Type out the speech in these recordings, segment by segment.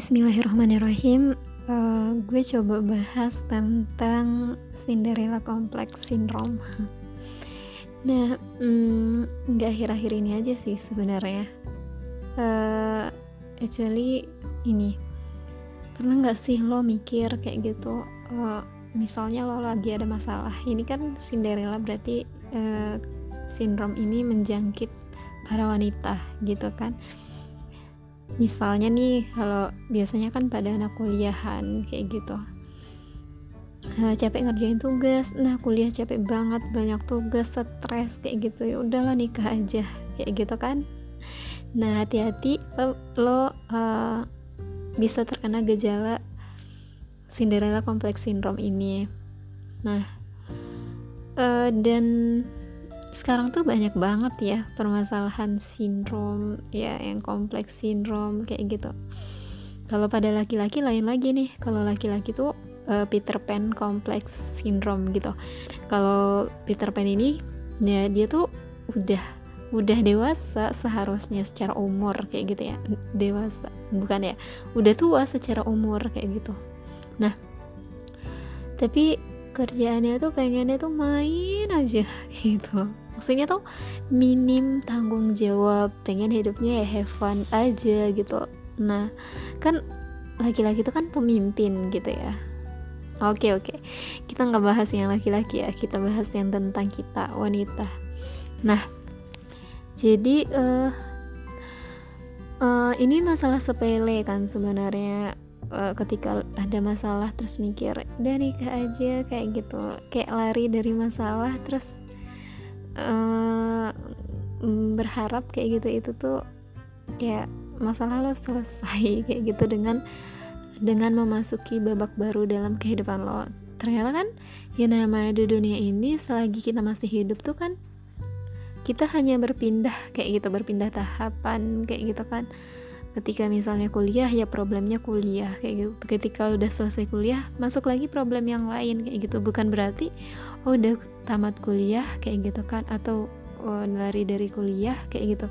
Bismillahirrahmanirrahim. Uh, gue coba bahas tentang Cinderella Complex Syndrome. Nah, mm, nggak mm, akhir-akhir ini aja sih sebenarnya. Uh, actually ini pernah nggak sih lo mikir kayak gitu? Uh, misalnya lo lagi ada masalah. Ini kan Cinderella berarti uh, sindrom ini menjangkit para wanita gitu kan misalnya nih kalau biasanya kan pada anak kuliahan kayak gitu. Uh, capek ngerjain tugas. Nah kuliah capek banget banyak tugas stres kayak gitu. Ya udahlah nikah aja kayak gitu kan? Nah hati-hati lo, lo uh, bisa terkena gejala Cinderella Complex Syndrome ini. Nah uh, dan sekarang tuh banyak banget ya permasalahan sindrom ya yang kompleks sindrom kayak gitu. Kalau pada laki-laki lain lagi nih. Kalau laki-laki tuh uh, Peter Pan kompleks sindrom gitu. Kalau Peter Pan ini ya dia tuh udah udah dewasa seharusnya secara umur kayak gitu ya. Dewasa bukan ya. Udah tua secara umur kayak gitu. Nah tapi kerjaannya tuh pengennya tuh main aja gitu. Maksudnya tuh minim tanggung jawab pengen hidupnya ya have fun aja gitu. Nah kan laki-laki itu kan pemimpin gitu ya. Oke oke. Kita nggak bahas yang laki-laki ya kita bahas yang tentang kita wanita. Nah jadi uh, uh, ini masalah sepele kan sebenarnya uh, ketika ada masalah terus mikir udah nikah aja kayak gitu. Kayak lari dari masalah terus uh, berharap kayak gitu itu tuh kayak masalah lo selesai kayak gitu dengan dengan memasuki babak baru dalam kehidupan lo. Ternyata kan ya namanya di dunia ini selagi kita masih hidup tuh kan kita hanya berpindah kayak gitu berpindah tahapan kayak gitu kan ketika misalnya kuliah ya problemnya kuliah kayak gitu. Ketika udah selesai kuliah masuk lagi problem yang lain kayak gitu. Bukan berarti oh udah tamat kuliah kayak gitu kan atau oh, lari dari kuliah kayak gitu.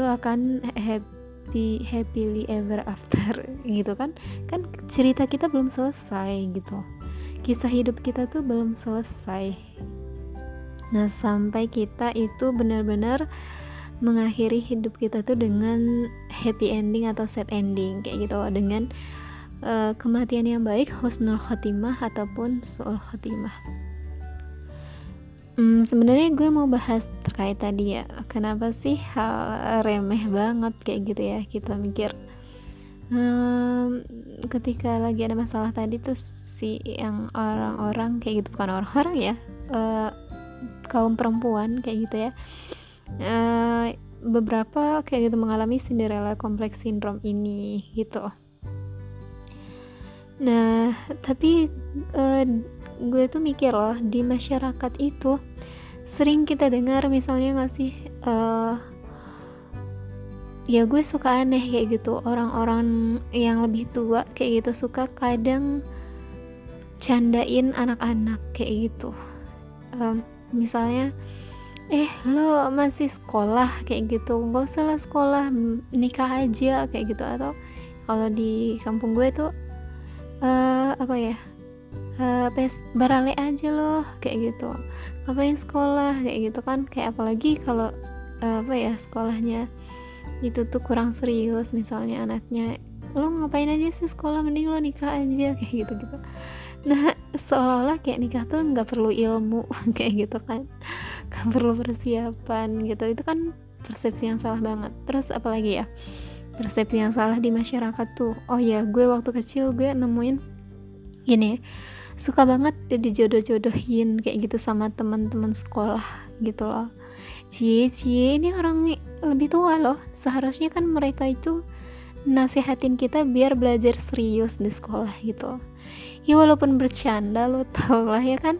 Lo akan happy happily ever after gitu kan. Kan cerita kita belum selesai gitu. Kisah hidup kita tuh belum selesai. Nah sampai kita itu benar-benar mengakhiri hidup kita tuh dengan happy ending atau sad ending kayak gitu. Dengan uh, kematian yang baik husnul khotimah ataupun suul khotimah. Hmm, sebenarnya gue mau bahas terkait tadi ya kenapa sih hal remeh banget kayak gitu ya kita mikir. Um, ketika lagi ada masalah tadi tuh si yang orang-orang kayak gitu bukan orang-orang ya uh, kaum perempuan kayak gitu ya uh, beberapa kayak gitu mengalami Cinderella Complex Syndrome ini gitu. Nah tapi uh, gue tuh mikir loh di masyarakat itu sering kita dengar misalnya nggak sih uh, ya gue suka aneh kayak gitu orang-orang yang lebih tua kayak gitu suka kadang candain anak-anak kayak gitu. Um, misalnya eh lo masih sekolah? Kayak gitu. Gak usah lah sekolah nikah aja kayak gitu. Atau kalau di kampung gue tuh uh, apa ya uh, pes barale aja loh kayak gitu. Ngapain sekolah kayak gitu kan. Kayak apalagi kalau uh, apa ya sekolahnya itu tuh kurang serius misalnya anaknya lo ngapain aja sih sekolah? Mending lo nikah aja kayak gitu gitu nah seolah-olah kayak nikah tuh nggak perlu ilmu kayak gitu kan gak perlu persiapan gitu. Itu kan persepsi yang salah banget. Terus apalagi ya? Persepsi yang salah di masyarakat tuh oh ya gue waktu kecil gue nemuin gini suka banget dijodoh-jodohin kayak gitu sama teman-teman sekolah gitu loh. Cie cie ini orang lebih tua loh. Seharusnya kan mereka itu nasihatin kita biar belajar serius di sekolah gitu. Ya walaupun bercanda lo tau lah ya kan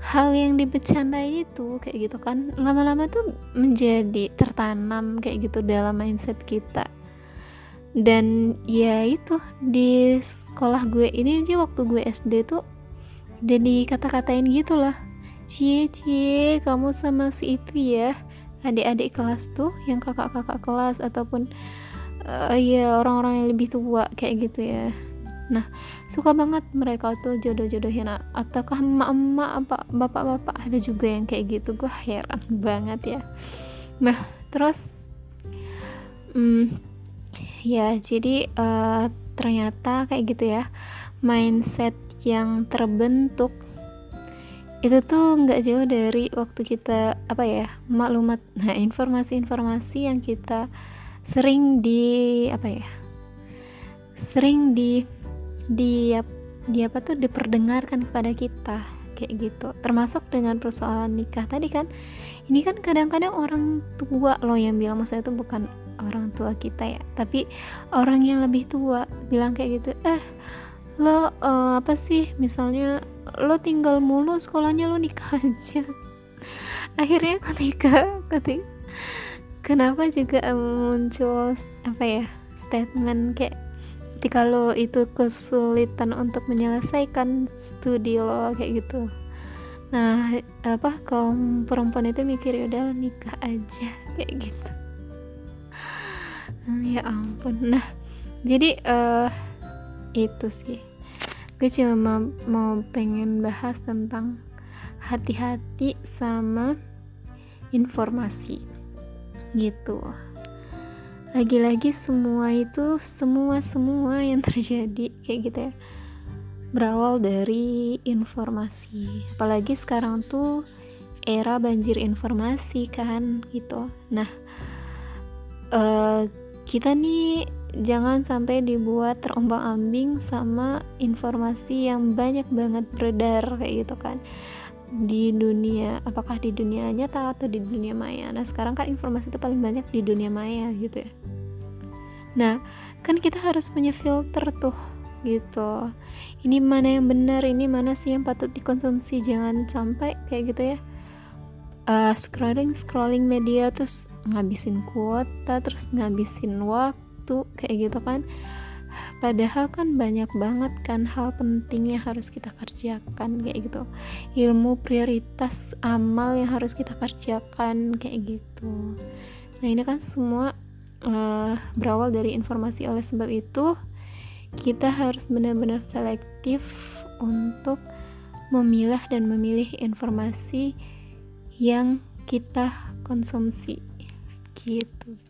hal yang dibicarain itu kayak gitu kan lama-lama tuh menjadi tertanam kayak gitu dalam mindset kita. Dan ya itu di sekolah gue ini aja waktu gue SD tuh udah dikata-katain gitu lah cie cie kamu sama si itu ya adik-adik kelas tuh yang kakak-kakak kelas ataupun uh, ya orang-orang yang lebih tua kayak gitu ya nah suka banget mereka tuh jodoh-jodohin. Ataukah emak-emak apa bapak-bapak ada juga yang kayak gitu? Gue heran banget ya. Nah terus hmm, ya jadi uh, ternyata kayak gitu ya mindset yang terbentuk itu tuh nggak jauh dari waktu kita apa ya maklumat. Nah informasi-informasi yang kita sering di apa ya sering di di di apa tuh diperdengarkan kepada kita kayak gitu. Termasuk dengan persoalan nikah tadi kan ini kan kadang-kadang orang tua loh yang bilang maksudnya itu bukan orang tua kita ya tapi orang yang lebih tua bilang kayak gitu eh lo uh, apa sih misalnya lo tinggal mulu sekolahnya lo nikah aja. Akhirnya ketika ketika kenapa juga muncul apa ya statement kayak ketika lo itu kesulitan untuk menyelesaikan studi lo kayak gitu. Nah apa kaum perempuan itu mikir ya udah nikah aja kayak gitu. Ya ampun. Nah jadi uh, itu sih. Gue cuma mau pengen bahas tentang hati-hati sama informasi. Gitu lagi-lagi semua itu semua semua yang terjadi kayak gitu ya berawal dari informasi. Apalagi sekarang tuh era banjir informasi kan gitu. Nah uh, kita nih jangan sampai dibuat terombang-ambing sama informasi yang banyak banget beredar kayak gitu kan di dunia apakah di dunia nyata atau di dunia maya? Nah sekarang kan informasi itu paling banyak di dunia maya gitu ya. Nah kan kita harus punya filter tuh gitu. Ini mana yang benar ini mana sih yang patut dikonsumsi. Jangan sampai kayak gitu ya. Uh, scrolling scrolling media terus ngabisin kuota terus ngabisin waktu kayak gitu kan padahal kan banyak banget kan hal penting yang harus kita kerjakan kayak gitu. Ilmu prioritas amal yang harus kita kerjakan kayak gitu. Nah ini kan semua uh, berawal dari informasi. Oleh sebab itu kita harus benar-benar selektif untuk memilah dan memilih informasi yang kita konsumsi gitu